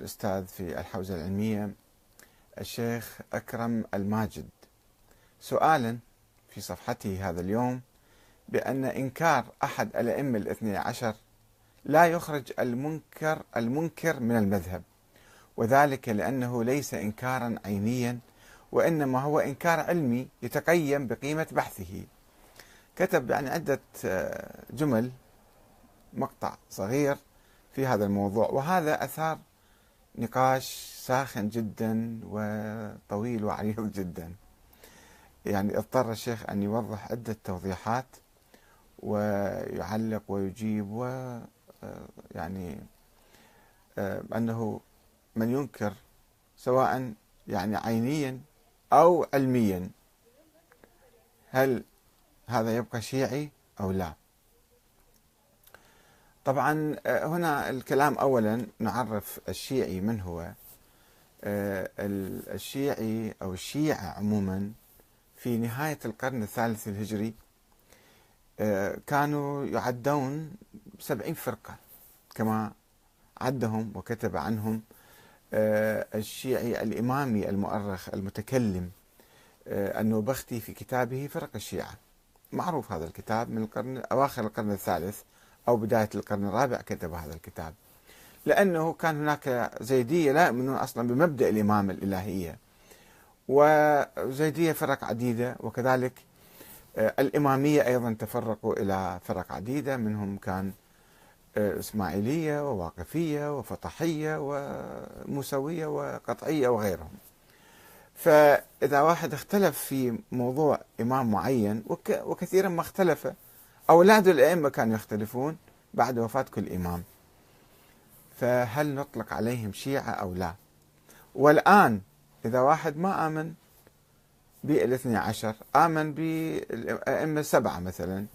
الأستاذ في الحوزة العلمية الشيخ أكرم الماجد. سؤالا في صفحته هذا اليوم بأن إنكار أحد الأئمة الاثني عشر لا يخرج المنكر المنكر من المذهب وذلك لأنه ليس إنكارا عينيا وإنما هو إنكار علمي يتقيم بقيمة بحثه. كتب يعني عدة آه، جمل مقطع صغير في هذا الموضوع وهذا أثار نقاش ساخن جدا وطويل وعريض جدا. يعني اضطر الشيخ أن يوضح عدة توضيحات ويعلق ويجيب و آه، يعني آه، أنه من ينكر سواء يعني عينيا أو علميا هل هذا يبقى شيعي أو لا؟ طبعا آه، هنا الكلام أولا نعرف الشيعي من هو. الشيعي أو الشيعة عموما في نهاية القرن الثالث الهجري كانوا يعدون سبعين فرقة كما عدهم وكتب عنهم آه، الشيعي الإمامي المؤرخ المتكلم آه، النوبختي في كتابه فرق الشيعة. معروف هذا الكتاب من القرن أواخر القرن الثالث. أو بداية القرن الرابع كتب هذا الكتاب. لأنه كان هناك زيدية لا يؤمنون أصلا بمبدأ الإمامة الإلهية. وزيدية فرق عديدة وكذلك آه، الإمامية أيضا تفرقوا إلى فرق عديدة. منهم كان آه، إسماعيلية وواقفية وفطحية وموسوية وقطعية وغيرهم. فإذا واحد اختلف في موضوع إمام معين وكثيرا ما اختلف أولاد الأئمة كانوا يختلفون بعد وفاة كل إمام. فهل نطلق عليهم شيعة أو لا؟ والآن إذا واحد ما آمن بالاثني عشر آمن بالأئمة السبعة مثلا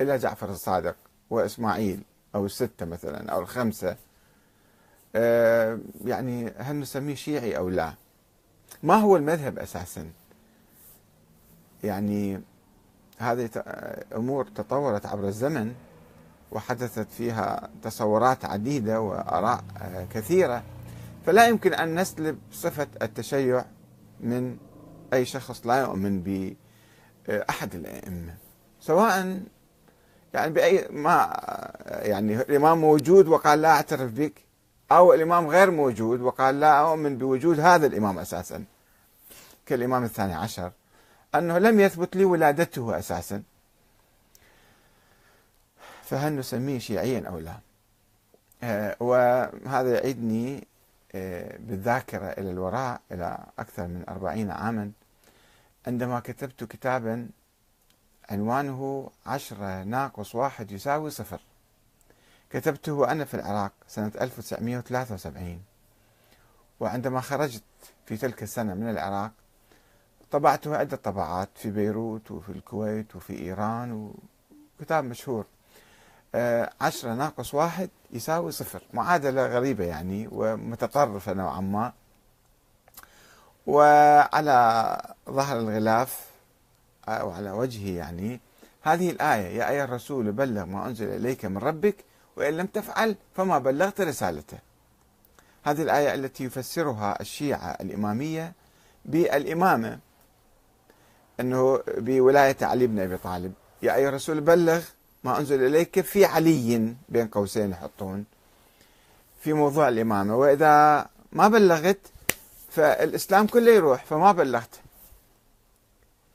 إلى جعفر الصادق وإسماعيل أو الستة مثلا أو الخمسة آه، يعني هل نسميه شيعي أو لا؟ ما هو المذهب أساسا؟ يعني هذه أمور تطورت عبر الزمن وحدثت فيها تصورات عديدة وآراء آه، كثيرة. فلا يمكن أن نسلب صفة التشيع من أي شخص لا يؤمن بأحد الأئمة. سواء يعني بأي ما يعني الإمام موجود وقال لا أعترف بك أو الإمام غير موجود وقال لا أؤمن بوجود هذا الإمام أساسا كالإمام الثاني عشر. أنه لم يثبت لي ولادته أساسا. فهل نسميه شيعيا أو لا؟ آه، وهذا يعيدني آه، بالذاكرة إلى الوراء إلى أكثر من أربعين عاما. عندما كتبت كتابا عنوانه عشرة ناقص واحد يساوي صفر. كتبته أنا في العراق سنة 1973 وعندما خرجت في تلك السنة من العراق طبعته عدة طبعات في بيروت وفي الكويت وفي إيران وكتاب مشهور. آه، عشرة ناقص واحد يساوي صفر. معادلة غريبة يعني ومتطرفة نوعا ما. وعلى ظهر الغلاف أو على وجهه يعني هذه الآية يا أيها الرسول بلغ ما أنزل إليك من ربك وإن لم تفعل فما بلغت رسالته. هذه الآية التي يفسرها الشيعة الإمامية بالإمامة. أنه بولاية علي بن أبي طالب. يا أيها الرسول بلغ ما أنزل إليك في علي بين قوسين يحطون في موضوع الإمامة. وإذا ما بلغت فالإسلام كله يروح فما بلغت.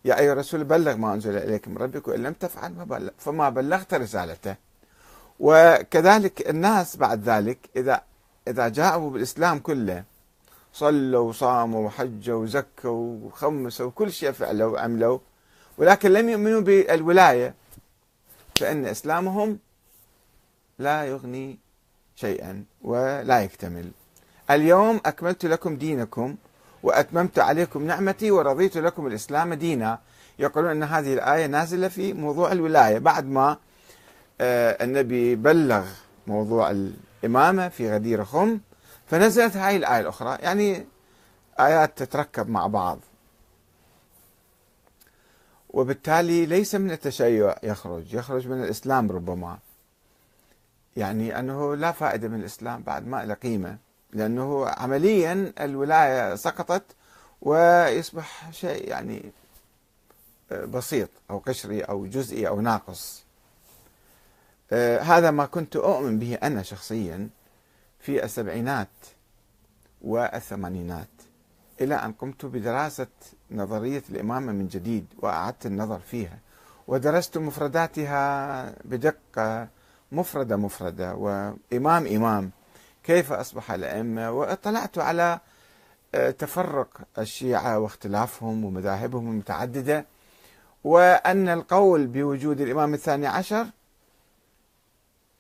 يا أيها الرسول بلغ ما أنزل إليك من ربك وإن لم تفعل ما بلغ فما بلغت رسالته. وكذلك الناس بعد ذلك إذا إذا جاءوا بالإسلام كله صلوا وصاموا وحجوا وزكوا وخمسوا وكل شيء فعلوا وعملوا. ولكن لم يؤمنوا بالولاية فإن إسلامهم لا يغني شيئا ولا يكتمل. اليوم أكملت لكم دينكم وأتممت عليكم نعمتي ورضيت لكم الإسلام دينا. يقولون أن هذه الآية نازلة في موضوع الولاية. بعد ما آه، النبي بلغ موضوع الإمامة في غدير خم فنزلت هاي الآية الأخرى. يعني آيات تتركب مع بعض. وبالتالي ليس من التشيع يخرج يخرج من الإسلام ربما. يعني أنه لا فائدة من الإسلام بعد ما له قيمة. لأنه عمليا الولاية سقطت ويصبح شيء يعني بسيط أو قشري أو جزئي أو ناقص. آه، هذا ما كنت أؤمن به أنا شخصيا. في السبعينات والثمانينات. إلى أن قمت بدراسة نظرية الإمامة من جديد وأعدت النظر فيها ودرست مفرداتها بدقة مفردة مفردة وإمام إمام. كيف أصبح الأئمة؟ واطلعت على آه، تفرق الشيعة واختلافهم ومذاهبهم المتعددة وأن القول بوجود الإمام الثاني عشر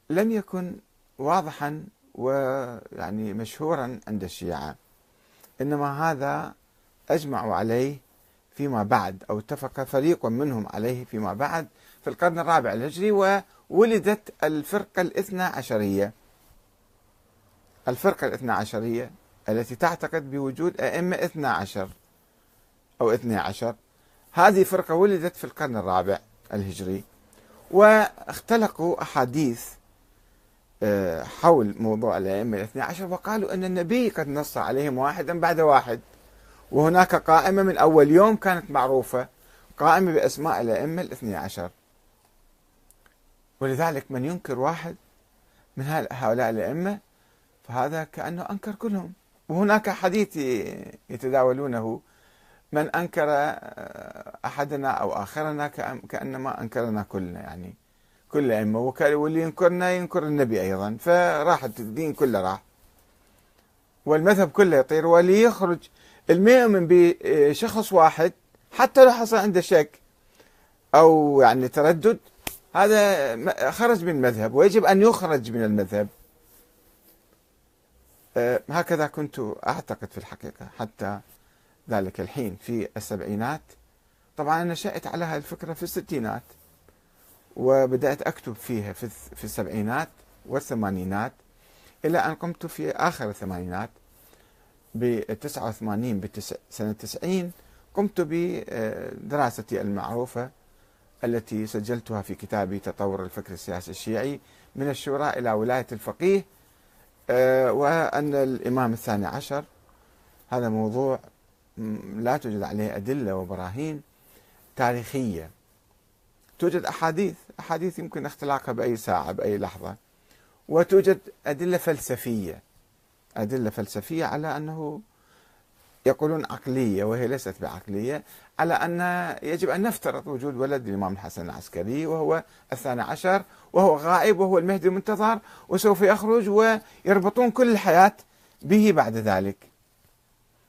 لم يكن واضحا ويعني مشهورا عند الشيعة. إنما هذا أجمعوا عليه فيما بعد أو اتفق فريق منهم عليه فيما بعد في القرن الرابع الهجري وولدت الفرقة الاثنى عشرية. الفرقة الاثنى عشرية التي تعتقد بوجود أئمة اثنى عشر أو اثنى عشر. هذه فرقة ولدت في القرن الرابع الهجري واختلقوا أحاديث حول موضوع الأئمة الاثنى عشر وقالوا أن النبي قد نص عليهم واحدا بعد واحد. وهناك قائمة من أول يوم كانت معروفة قائمة بأسماء الأئمة الاثنى عشر. ولذلك من ينكر واحد من هؤلاء الأئمة فهذا كأنه أنكر كلهم. وهناك حديث يتداولونه من أنكر أحدنا أو آخرنا كأنما أنكرنا كلنا يعني. كل الأئمة واللي ينكرنا ينكر النبي أيضا فراحت الدين كله راح. والمذهب كله يطير واللي يخرج المؤمن بشخص واحد حتى لو حصل عنده شك أو يعني تردد هذا خرج من المذهب ويجب أن يخرج من المذهب. آه، هكذا كنت أعتقد في الحقيقة حتى ذلك الحين في السبعينات. طبعا أنا نشأت على هذه الفكرة في الستينات. وبدأت أكتب فيها في السبعينات والثمانينات إلى أن قمت في آخر الثمانينات. ب 89 سنة 90 قمت بدراستي المعروفة التي سجلتها في كتابي تطور الفكر السياسي الشيعي من الشورى إلى ولاية الفقيه آه، وأن الإمام الثاني عشر. هذا موضوع لا توجد عليه أدلة وبراهين تاريخية. توجد أحاديث أحاديث يمكن اختلاقها بأي ساعة بأي لحظة. وتوجد أدلة فلسفية. أدلة فلسفية على أنه يقولون عقلية وهي ليست بعقلية على أن يجب أن نفترض وجود ولد الإمام الحسن العسكري وهو الثاني عشر وهو غائب وهو المهدي المنتظر وسوف يخرج ويربطون كل الحياة به بعد ذلك.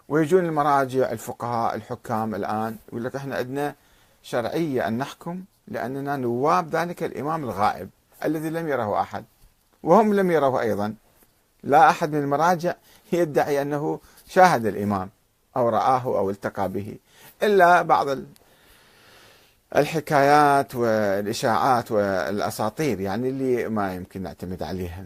ويجون المراجع الفقهاء الحكام الآن يقول لك إحنا عندنا شرعية أن نحكم. لأننا نواب ذلك الإمام الغائب الذي لم يره أحد وهم لم يروه أيضا. لا أحد من المراجع يدعي أنه شاهد الإمام أو رآه أو التقى به إلا بعض الحكايات والإشاعات والأساطير يعني اللي ما يمكن نعتمد عليها